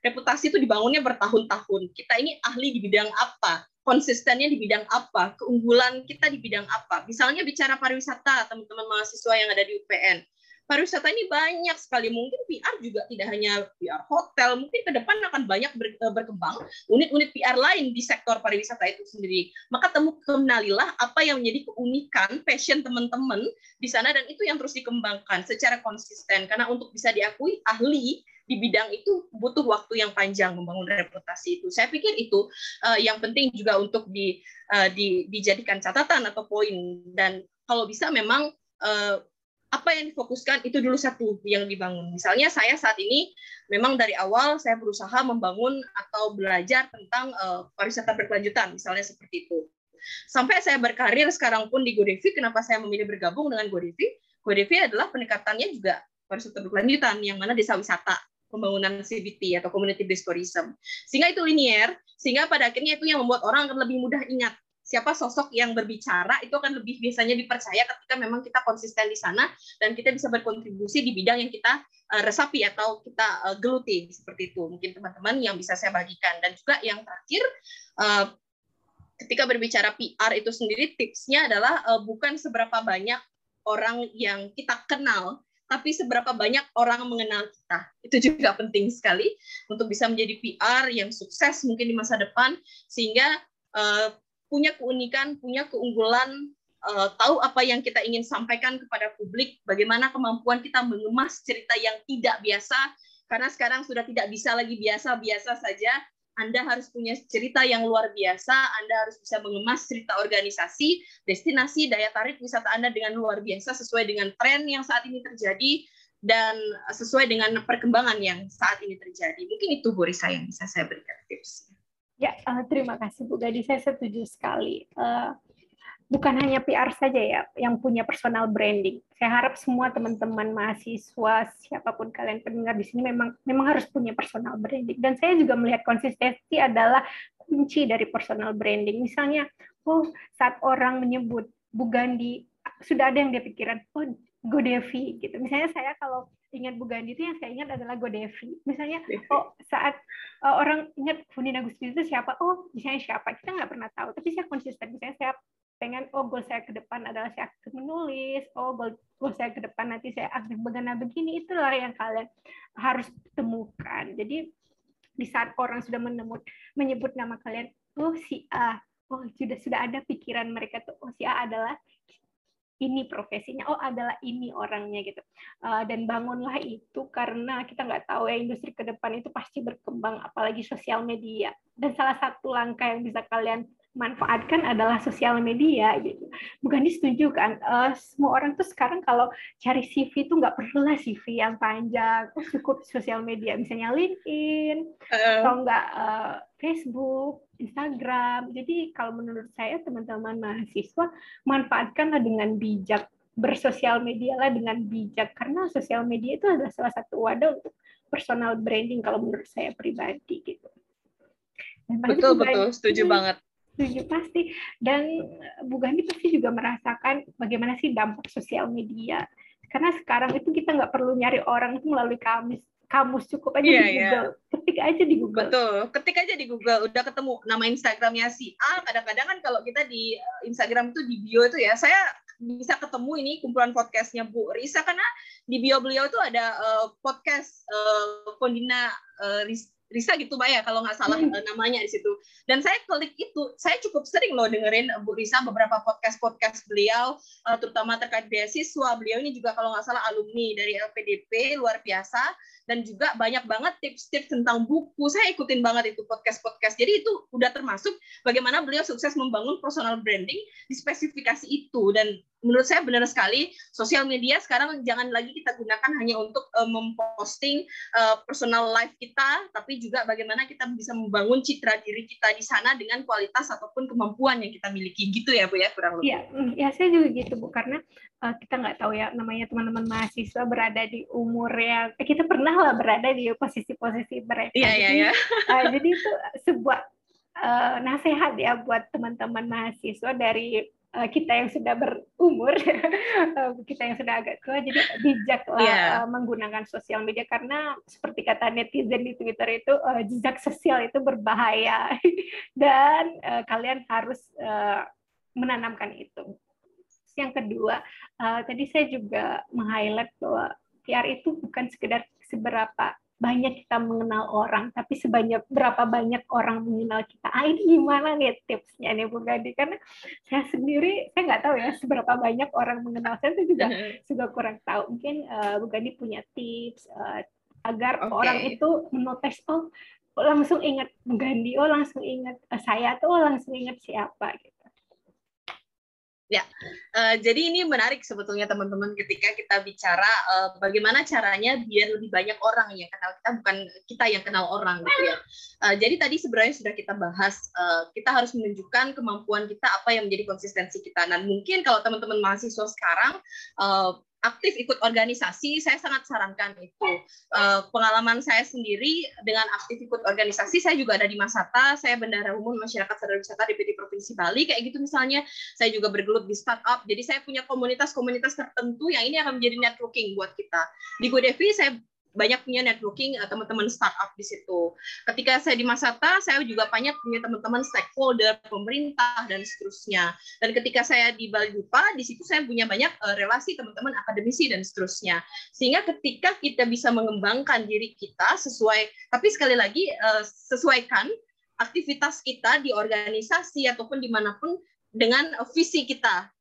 Reputasi itu dibangunnya bertahun-tahun. Kita ini ahli di bidang apa? Konsistennya di bidang apa? Keunggulan kita di bidang apa? Misalnya bicara pariwisata, teman-teman mahasiswa yang ada di UPN. Pariwisata ini banyak sekali. Mungkin PR juga tidak hanya PR hotel, mungkin ke depan akan banyak eh, berkembang unit-unit PR lain di sektor pariwisata itu sendiri. Maka temu kenalilah apa yang menjadi keunikan passion teman-teman di sana dan itu yang terus dikembangkan secara konsisten. Karena untuk bisa diakui ahli di bidang itu butuh waktu yang panjang membangun reputasi itu. Saya pikir itu uh, yang penting juga untuk di, uh, di, dijadikan catatan atau poin dan kalau bisa memang uh, apa yang difokuskan itu dulu satu yang dibangun. Misalnya saya saat ini memang dari awal saya berusaha membangun atau belajar tentang uh, pariwisata berkelanjutan, misalnya seperti itu. Sampai saya berkarir sekarang pun di Godevi, kenapa saya memilih bergabung dengan Godevi? Godevi adalah pendekatannya juga pariwisata berkelanjutan, yang mana desa wisata pembangunan CBT atau community based tourism. Sehingga itu linier, sehingga pada akhirnya itu yang membuat orang akan lebih mudah ingat siapa sosok yang berbicara itu akan lebih biasanya dipercaya ketika memang kita konsisten di sana dan kita bisa berkontribusi di bidang yang kita uh, resapi atau kita uh, geluti seperti itu mungkin teman-teman yang bisa saya bagikan dan juga yang terakhir uh, ketika berbicara PR itu sendiri tipsnya adalah bukan seberapa banyak orang yang kita kenal tapi seberapa banyak orang mengenal kita. Itu juga penting sekali untuk bisa menjadi PR yang sukses mungkin di masa depan, sehingga punya keunikan, punya keunggulan, uh, tahu apa yang kita ingin sampaikan kepada publik, bagaimana kemampuan kita mengemas cerita yang tidak biasa, karena sekarang sudah tidak bisa lagi biasa-biasa saja, anda harus punya cerita yang luar biasa, Anda harus bisa mengemas cerita organisasi, destinasi, daya tarik wisata Anda dengan luar biasa sesuai dengan tren yang saat ini terjadi dan sesuai dengan perkembangan yang saat ini terjadi. Mungkin itu Bu Risa yang bisa saya berikan tips. Ya, uh, terima kasih Bu Gadi. Saya setuju sekali. Uh, bukan hanya PR saja ya yang punya personal branding. Saya harap semua teman-teman mahasiswa siapa pun kalian pendengar di sini memang memang harus punya personal branding. Dan saya juga melihat konsistensi adalah kunci dari personal branding. Misalnya, oh saat orang menyebut Bu Gandhi sudah ada yang dia pikiran, oh Godevi gitu. Misalnya saya kalau ingat Bu Gandhi itu yang saya ingat adalah Godevi. Misalnya, oh saat uh, orang ingat Fundina Gusti itu siapa? Oh, misalnya siapa? Kita nggak pernah tahu. Tapi saya konsisten. Misalnya saya pengen oh goal saya ke depan adalah saya aktif menulis oh goal, goal saya ke depan nanti saya aktif begana begini itulah yang kalian harus temukan jadi di saat orang sudah menemut menyebut nama kalian oh si A oh sudah sudah ada pikiran mereka tuh oh si A adalah ini profesinya, oh adalah ini orangnya gitu. Uh, dan bangunlah itu karena kita nggak tahu ya industri ke depan itu pasti berkembang, apalagi sosial media. Dan salah satu langkah yang bisa kalian manfaatkan adalah sosial media gitu. Bukan setuju kan? Uh, semua orang tuh sekarang kalau cari CV tuh nggak perlu lah CV yang panjang, oh, cukup sosial media, misalnya LinkedIn uh. atau enggak uh, Facebook, Instagram. Jadi kalau menurut saya teman-teman mahasiswa manfaatkanlah dengan bijak bersosial media lah dengan bijak karena sosial media itu adalah salah satu wadah untuk personal branding kalau menurut saya pribadi gitu. betul betul setuju hmm, banget setuju pasti dan Bu Gandhi pasti juga merasakan bagaimana sih dampak sosial media karena sekarang itu kita nggak perlu nyari orang itu melalui kamus kamus cukup aja yeah, di iya. Google yeah. ketik aja di Google betul ketik aja di Google udah ketemu nama Instagramnya si A kadang-kadang kan kalau kita di eh, Instagram itu di bio itu ya saya bisa ketemu ini kumpulan podcastnya Bu Risa karena di bio beliau itu ada uh, podcast uh, Fondina uh, Risa gitu Mbak ya kalau nggak salah hmm. namanya di situ. Dan saya klik itu, saya cukup sering loh dengerin Bu Risa beberapa podcast-podcast beliau, uh, terutama terkait beasiswa. Beliau ini juga kalau nggak salah alumni dari LPDP luar biasa dan juga banyak banget tips-tips tentang buku. Saya ikutin banget itu podcast-podcast. Jadi itu udah termasuk bagaimana beliau sukses membangun personal branding di spesifikasi itu dan menurut saya benar sekali sosial media sekarang jangan lagi kita gunakan hanya untuk uh, memposting uh, personal life kita tapi juga bagaimana kita bisa membangun citra diri kita di sana dengan kualitas ataupun kemampuan yang kita miliki gitu ya Bu ya kurang lebih. Mm, ya saya juga gitu Bu karena uh, kita nggak tahu ya namanya teman-teman mahasiswa berada di umur yang eh, kita pernah lah berada di posisi-posisi mereka. Iya iya iya. *laughs* jadi itu sebuah uh, nasihat ya buat teman-teman mahasiswa dari kita yang sudah berumur, *laughs* eh, kita yang sudah agak tua, jadi bijaklah yeah. Iya. menggunakan sosial media karena seperti kata netizen di Twitter itu uh, jejak sosial itu berbahaya *laughs* dan kalian harus menanamkan itu. Yang kedua, tadi saya juga meng-highlight bahwa PR itu bukan sekedar seberapa banyak kita mengenal orang, tapi sebanyak berapa banyak orang mengenal kita. Ah ini gimana nih tipsnya nih Bu Gadi? Karena saya sendiri saya nggak tahu ya seberapa banyak orang mengenal saya itu juga juga kurang tahu. Mungkin uh, Bu Gadi punya tips uh, agar okay. orang itu menotes oh langsung ingat Bu Gandhi, oh langsung ingat uh, saya tuh, oh langsung ingat siapa gitu. Ya, uh, jadi ini menarik sebetulnya teman-teman ketika kita bicara uh, bagaimana caranya biar lebih banyak orang yang kenal kita bukan kita yang kenal orang gitu ya. Uh, jadi tadi sebenarnya sudah kita bahas uh, kita harus menunjukkan kemampuan kita apa yang menjadi konsistensi kita. Dan mungkin kalau teman-teman mahasiswa sekarang uh, aktif ikut organisasi, saya sangat sarankan itu. Uh, pengalaman saya sendiri dengan aktif ikut organisasi, saya juga ada di Masata, saya bendara umum masyarakat sadar wisata DPD Provinsi Bali, kayak gitu misalnya. Saya juga bergelut di startup, jadi saya punya komunitas-komunitas tertentu yang ini akan menjadi networking buat kita. Di GoDevi saya banyak punya networking uh, teman-teman startup di situ. Ketika saya di Masata, saya juga banyak punya teman-teman stakeholder, pemerintah dan seterusnya. Dan ketika saya di Bali Dupa, di situ saya punya banyak uh, relasi teman-teman akademisi dan seterusnya. Sehingga ketika kita bisa mengembangkan diri kita sesuai, tapi sekali lagi uh, sesuaikan aktivitas kita di organisasi ataupun di mana pun dengan visi kita,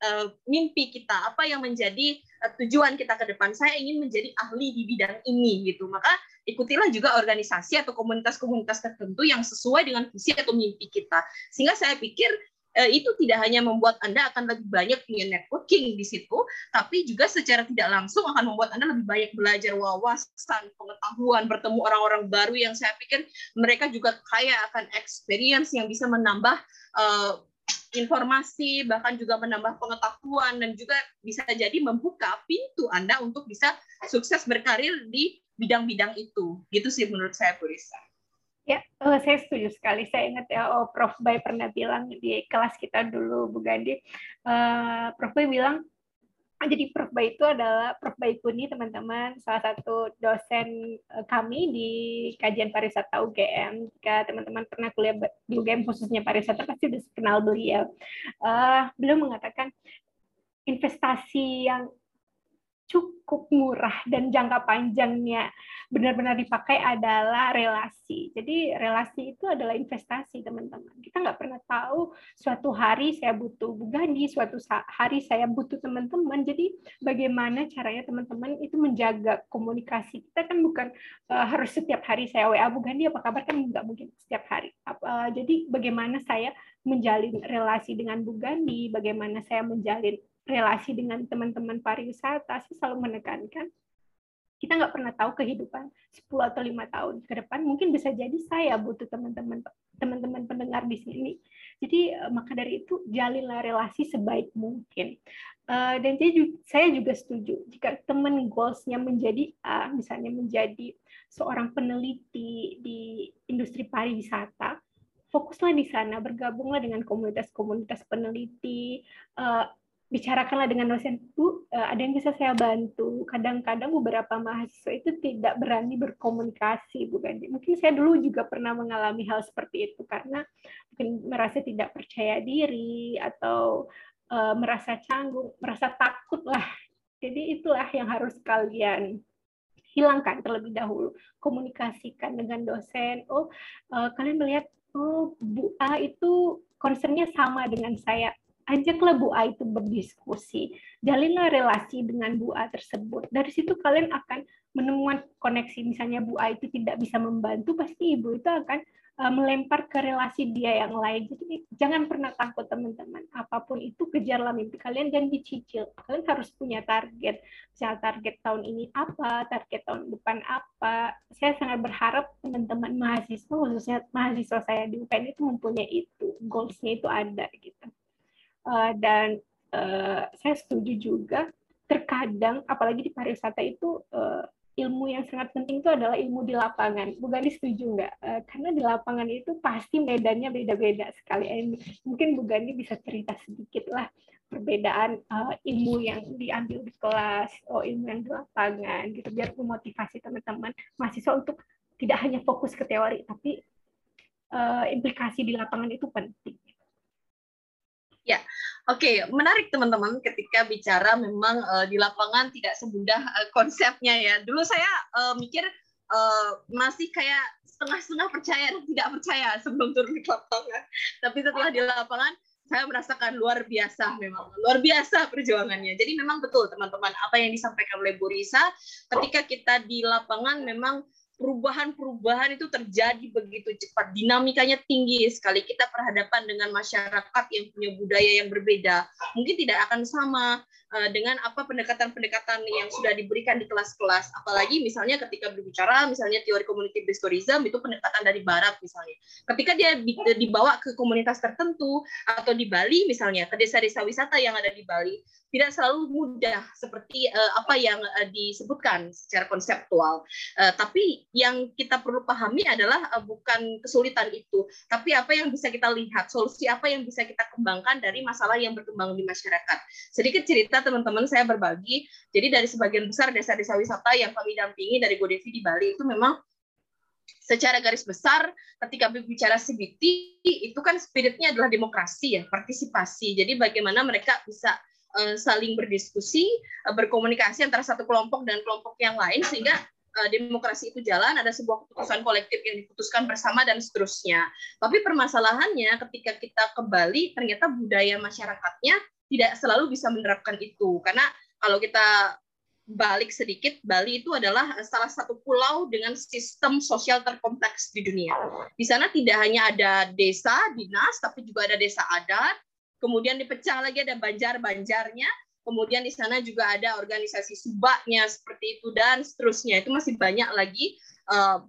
mimpi kita, apa yang menjadi Eh, tujuan kita ke depan. Saya ingin menjadi ahli di bidang ini gitu. Maka ikutilah juga organisasi atau komunitas-komunitas tertentu yang sesuai dengan visi atau mimpi kita. Sehingga saya pikir eh, itu tidak hanya membuat Anda akan lebih banyak punya networking di situ, tapi juga secara tidak langsung akan membuat Anda lebih banyak belajar wawasan, pengetahuan, bertemu orang-orang baru yang saya pikir mereka juga kaya akan experience yang bisa menambah uh, informasi, bahkan juga menambah pengetahuan dan juga bisa jadi membuka pintu Anda untuk bisa sukses berkarir di bidang-bidang itu. Gitu sih menurut saya, Bu Risa. Ya, uh, saya setuju sekali. Saya ingat ya, oh, Prof. Bay pernah bilang di kelas kita dulu, Bu Gandhi, uh, Prof. Bay bilang, jadi Prof. Itu adalah Prof. Baikuni teman-teman salah satu dosen eh, kami di kajian pariwisata UGM. Jika teman-teman pernah kuliah di UGM khususnya pariwisata pasti sudah kenal beliau. Uh, beliau mengatakan investasi yang cukup murah dan jangka panjangnya benar-benar dipakai adalah relasi. Jadi relasi itu adalah investasi teman-teman. Kita nggak pernah tahu suatu hari saya butuh Bu Gandhi, suatu hari saya butuh teman-teman. Jadi bagaimana caranya teman-teman itu menjaga komunikasi. Kita kan bukan uh, harus setiap hari saya WA Bu Gandhi apa kabar kan nggak mungkin setiap hari. Uh, jadi bagaimana saya menjalin relasi dengan Bu Gandhi, bagaimana saya menjalin relasi dengan teman-teman pariwisata, saya selalu menekankan kita nggak pernah tahu kehidupan 10 atau lima tahun ke depan. Mungkin bisa jadi saya butuh teman-teman teman-teman pendengar di sini. Jadi eh, maka dari itu jalinlah relasi sebaik mungkin. Uh, dan saya juga setuju jika teman goalsnya menjadi A misalnya menjadi seorang peneliti di industri pariwisata fokuslah di sana bergabunglah dengan komunitas-komunitas peneliti uh, bicarakanlah dengan dosen bu eh, ada yang bisa saya bantu? Kadang-kadang beberapa mahasiswa itu tidak berani berkomunikasi bu Gandhi. Mungkin saya dulu juga pernah mengalami hal seperti itu karena mungkin merasa tidak percaya diri atau uh, merasa canggung merasa takut lah. Jadi itulah yang harus kalian hilangkan terlebih dahulu. Komunikasikan dengan dosen oh uh, kalian melihat oh Bu A itu concernnya sama dengan saya ajaklah Bu A itu berdiskusi, jalinlah relasi dengan Bu A tersebut. Dari situ kalian akan menemukan koneksi. Misalnya Bu A itu tidak bisa membantu, pasti Ibu itu akan uh, melempar ke relasi dia yang lain. Jadi jangan pernah takut teman-teman. Apa pun itu kejarlah mimpi kalian dan dicicil. Kalian harus punya target. Misalnya target tahun ini apa, target tahun depan apa. Saya sangat berharap teman-teman mahasiswa, khususnya mahasiswa saya di UPN itu mempunyai itu. Goalsnya itu ada gitu. Eh, dan uh, saya setuju juga terkadang apalagi di pariwisata itu uh, ilmu yang sangat penting itu adalah ilmu di lapangan. Bu Gani setuju nggak? Uh, karena di lapangan itu pasti medannya beda-beda sekali. And mungkin Bu Gani bisa cerita sedikit lah perbedaan uh, ilmu yang diambil di kelas, oh ilmu yang di lapangan, gitu biar memotivasi teman-teman mahasiswa untuk tidak hanya fokus ke teori, tapi uh, implikasi di lapangan itu penting. Oke, okay, menarik teman-teman ketika bicara memang uh, di lapangan tidak semudah uh, konsepnya ya. Dulu saya uh, mikir uh, masih kayak setengah-setengah percaya dan tidak percaya sebelum turun di lapangan. Tapi setelah di lapangan saya merasakan luar biasa memang luar biasa perjuangannya. Jadi memang betul teman-teman apa yang disampaikan oleh Bu Risa ketika kita di lapangan memang perubahan-perubahan itu terjadi begitu cepat, dinamikanya tinggi sekali. Kita berhadapan dengan masyarakat yang punya budaya yang berbeda, mungkin tidak akan sama uh, dengan apa pendekatan-pendekatan yang sudah diberikan di kelas-kelas. Apalagi misalnya ketika berbicara, misalnya teori community based tourism itu pendekatan dari Barat misalnya. Ketika dia dibawa ke komunitas tertentu atau di Bali misalnya ke desa-desa wisata yang ada di Bali, tidak selalu mudah seperti uh, apa yang uh, disebutkan secara konseptual. Uh, tapi yang kita perlu pahami adalah uh, bukan kesulitan itu, tapi apa yang bisa kita lihat, solusi apa yang bisa kita kembangkan dari masalah yang berkembang di masyarakat. Sedikit cerita teman-teman saya berbagi. Jadi dari sebagian besar desa-desa wisata yang kami dampingi dari Godevi di Bali itu memang secara garis besar ketika berbicara CBT itu kan spiritnya adalah demokrasi ya, partisipasi. Jadi bagaimana mereka bisa Eh, saling berdiskusi, eh, berkomunikasi antara satu kelompok dan kelompok yang lain sehingga eh, demokrasi itu jalan, ada sebuah keputusan kolektif yang diputuskan bersama dan seterusnya. Tapi permasalahannya ketika kita kembali ternyata budaya masyarakatnya tidak selalu bisa menerapkan itu karena kalau kita balik sedikit, Bali itu adalah salah satu pulau dengan sistem sosial terkompleks di dunia. Di sana tidak hanya ada desa, dinas, tapi juga ada desa adat, kemudian dipecah lagi ada banjar-banjarnya, kemudian di sana juga ada organisasi subaknya seperti itu dan seterusnya. Itu masih banyak lagi uh,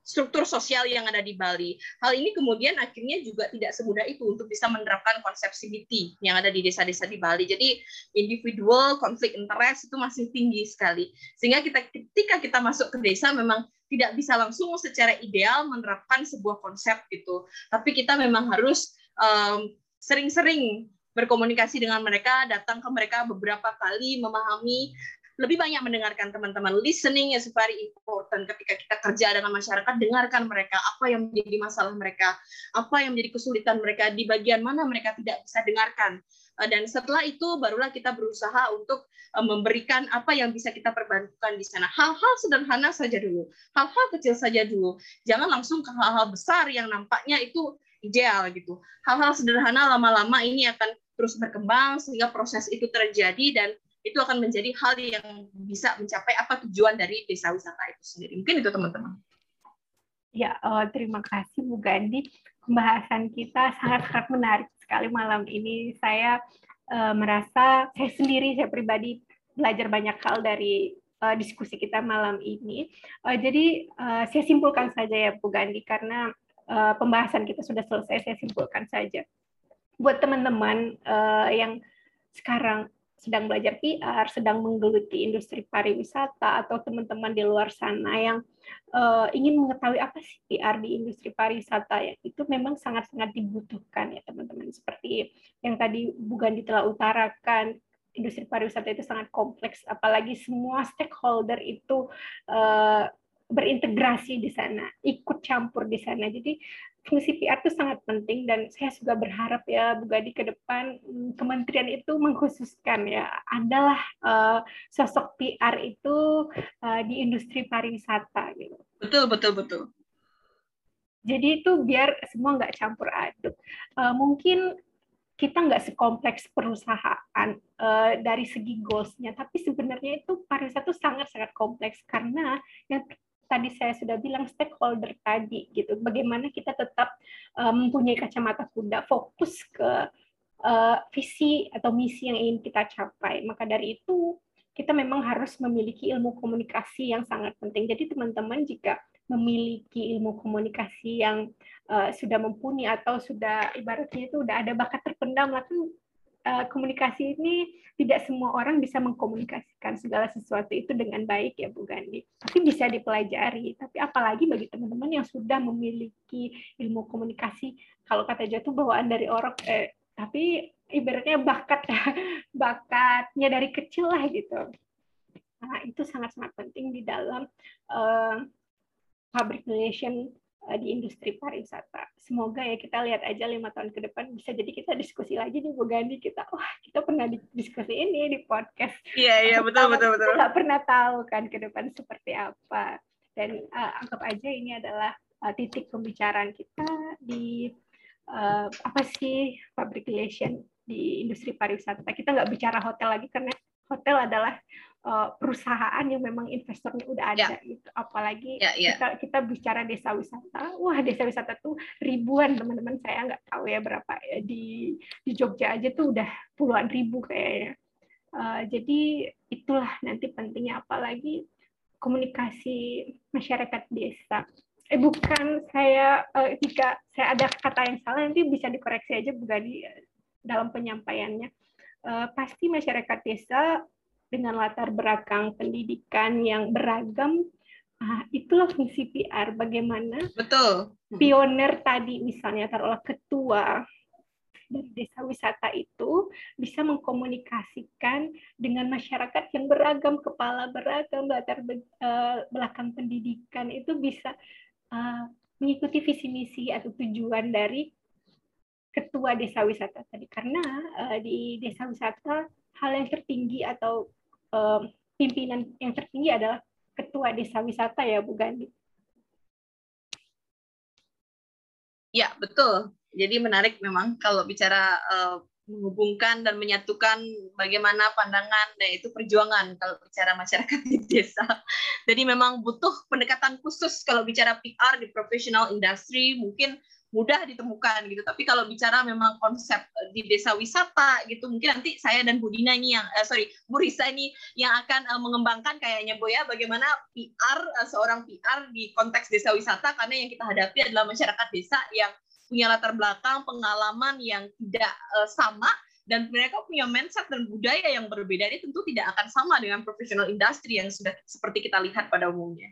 struktur sosial yang ada di Bali. Hal ini kemudian akhirnya juga tidak semudah itu untuk bisa menerapkan konsep CBT yang ada di desa-desa di Bali. Jadi individual konflik interest itu masih tinggi sekali. Sehingga kita ketika kita masuk ke desa memang tidak bisa langsung secara ideal menerapkan sebuah konsep gitu. Tapi kita memang harus um, sering-sering berkomunikasi dengan mereka, datang ke mereka beberapa kali, memahami, lebih banyak mendengarkan teman-teman. Listening is very important ketika kita kerja dengan masyarakat, dengarkan mereka, apa yang menjadi masalah mereka, apa yang menjadi kesulitan mereka, di bagian mana mereka tidak bisa dengarkan. Eh, dan setelah itu barulah kita berusaha untuk eh, memberikan apa yang bisa kita perbantukan di sana. Hal-hal sederhana saja dulu, hal-hal kecil saja dulu. Jangan langsung ke hal-hal besar yang nampaknya itu ideal gitu. Hal-hal sederhana lama-lama ini akan terus berkembang sehingga proses itu terjadi dan itu akan menjadi hal yang bisa mencapai apa tujuan dari desa wisata itu sendiri. Mungkin itu teman-teman. Ya, uh, terima kasih Bu Gandhi. Pembahasan kita sangat-sangat menarik sekali malam ini. Saya uh, merasa saya sendiri, saya pribadi belajar banyak hal dari uh, diskusi kita malam ini. Uh, jadi uh, saya simpulkan saja ya Bu Gandhi karena uh, pembahasan kita sudah selesai, saya simpulkan saja. Buat teman-teman uh, yang sekarang sedang belajar PR, sedang menggeluti industri pariwisata, atau teman-teman di luar sana yang uh, ingin mengetahui apa sih PR di industri pariwisata, ya itu memang sangat-sangat dibutuhkan ya teman-teman. Seperti yang tadi Bu Gandhi telah utarakan, industri pariwisata itu sangat kompleks, apalagi semua stakeholder itu uh, berintegrasi di sana, ikut campur di sana. Jadi fungsi PR itu sangat penting dan saya juga berharap ya Bu Gadi ke depan hmm, kementerian itu mengkhususkan ya adalah uh, sosok PR itu uh, di industri pariwisata gitu. Betul betul betul. Jadi itu biar semua nggak campur aduk. Uh, mungkin kita nggak sekompleks perusahaan uh, dari segi goalsnya, tapi sebenarnya itu pariwisata itu sangat-sangat kompleks karena yang tadi saya sudah bilang stakeholder tadi gitu. Bagaimana kita tetap uh, mempunyai kacamata kuda fokus ke uh, visi atau misi yang ingin kita capai. Maka dari itu kita memang harus memiliki ilmu komunikasi yang sangat penting. Jadi teman-teman jika memiliki ilmu komunikasi yang uh, sudah mumpuni atau sudah ibaratnya itu udah ada bakat terpendam lah kan uh, komunikasi ini tidak semua orang bisa mengkomunikasikan segala sesuatu itu dengan baik ya Bu Gandhi. Tapi bisa dipelajari. Tapi apalagi bagi teman-teman yang sudah memiliki ilmu komunikasi, kalau kata jatuh bawaan dari orang, eh, tapi ibaratnya bakat *laughs* bakatnya dari kecil lah gitu. Nah, itu sangat-sangat penting di dalam uh, public relation di industri pariwisata. Semoga ya kita lihat aja lima tahun ke depan bisa jadi kita diskusi lagi nih Bu Gandhi kita wah kita pernah diskusi ini di podcast. Iya iya betul betul betul. Kita nggak pernah tahu kan ke depan seperti apa dan uh, anggap aja ini adalah uh, titik pembicaraan kita di uh, apa sih public relation di industri pariwisata. Kita nggak bicara hotel lagi karena hotel adalah uh, perusahaan yang memang investornya udah ada ya. gitu. Apalagi ya, ya. kita kita bicara desa wisata, wah desa wisata tuh ribuan teman-teman saya nggak tahu ya berapa ya di di Jogja aja tuh udah puluhan ribu kayaknya. Uh, jadi itulah nanti pentingnya apalagi komunikasi masyarakat desa. Eh bukan saya uh, jika saya ada kata yang salah nanti bisa dikoreksi aja bukan di dalam penyampaiannya uh, pasti masyarakat desa dengan latar belakang pendidikan yang beragam uh, itulah fungsi PR bagaimana betul. pioner tadi misalnya taruhlah ketua dari desa wisata itu bisa mengkomunikasikan dengan masyarakat yang beragam kepala beragam latar eh, belakang pendidikan. Itu bisa uh, mengikuti visi misi atau tujuan dari ketua desa wisata tadi. Karena uh, di desa wisata hal yang tertinggi atau pimpinan yang tertinggi adalah ketua desa wisata ya Bu Gandhi. Ya betul. Jadi menarik memang kalau bicara uh, menghubungkan dan menyatukan bagaimana pandangan dan itu perjuangan kalau bicara masyarakat di desa. Jadi memang butuh pendekatan khusus kalau bicara PR di professional industry mungkin mudah ditemukan gitu. Tapi kalau bicara memang konsep eh, di desa wisata gitu, mungkin nanti saya dan Bu Dina ini yang, uh, sorry, Bu Risa ini yang akan uh, mengembangkan kayaknya Bu ya, bagaimana PR uh, seorang PR di konteks desa wisata karena yang kita hadapi adalah masyarakat desa yang punya latar belakang pengalaman yang tidak uh, sama dan mereka punya mindset dan budaya yang berbeda ini tentu tidak akan sama dengan profesional industri yang sudah seperti kita lihat pada umumnya.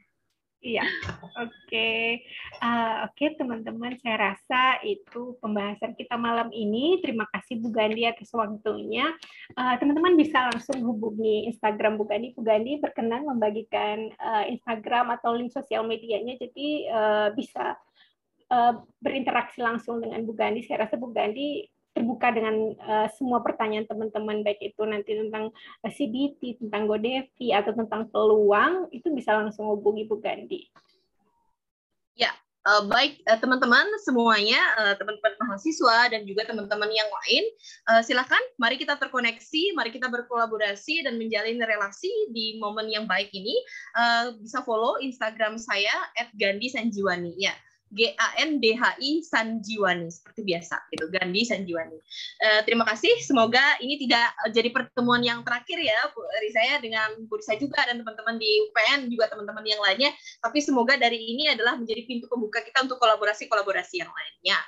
Iya, oke, okay. uh, oke okay, teman-teman, saya rasa itu pembahasan kita malam ini. Terima kasih Bu Gandhi atas waktunya. Uh, teman-teman bisa langsung hubungi Instagram Bu Gandhi. Bu Gandhi berkenan membagikan uh, Instagram atau link sosial medianya, jadi uh, bisa uh, berinteraksi langsung dengan Bu Gandhi. Saya rasa Bu Gandhi terbuka dengan uh, semua pertanyaan teman-teman baik itu nanti tentang CBT, tentang Godevi atau tentang peluang itu bisa langsung hubungi Bu Gandhi. Ya, uh, baik uh, teman-teman semuanya, uh, teman-teman mahasiswa dan juga teman-teman yang lain, uh, silakan mari kita terkoneksi, mari kita berkolaborasi dan menjalin relasi di momen yang baik ini. Uh, bisa follow Instagram saya @gandhi_sanjiwani ya. G A N D H I Sanjiwani seperti biasa gitu Gandhi Sanjiwani. Uh, terima kasih semoga ini tidak jadi pertemuan yang terakhir ya Bu saya dengan Bu Risa juga dan teman-teman di UPN juga teman-teman yang lainnya tapi semoga dari ini adalah menjadi pintu pembuka kita untuk kolaborasi-kolaborasi yang lainnya.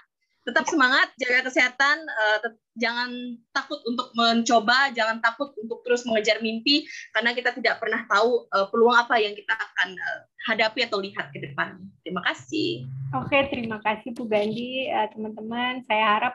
Tetap semangat, jaga kesehatan, uh, jangan takut untuk mencoba, jangan takut untuk terus mengejar mimpi karena kita tidak pernah tahu uh, peluang apa yang kita akan uh, hadapi atau lihat ke depan. Terima kasih. Oke, terima kasih Bu Gandhi, uh, teman-teman. Saya harap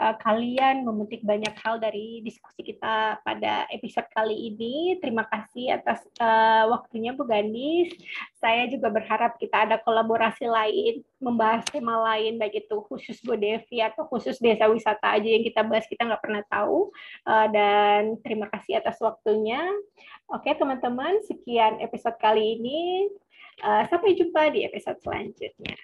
uh, kalian memetik banyak hal dari diskusi kita pada episode kali ini. Terima kasih atas uh, waktunya Bu Gandhi. Saya juga berharap kita ada kolaborasi lain, membahas tema lain, baik itu khusus Godevi atau khusus desa wisata aja yang kita bahas kita nggak pernah tahu. Uh, dan terima kasih atas waktunya. Oke teman-teman, sekian episode kali ini. Uh, sampai jumpa di episode selanjutnya.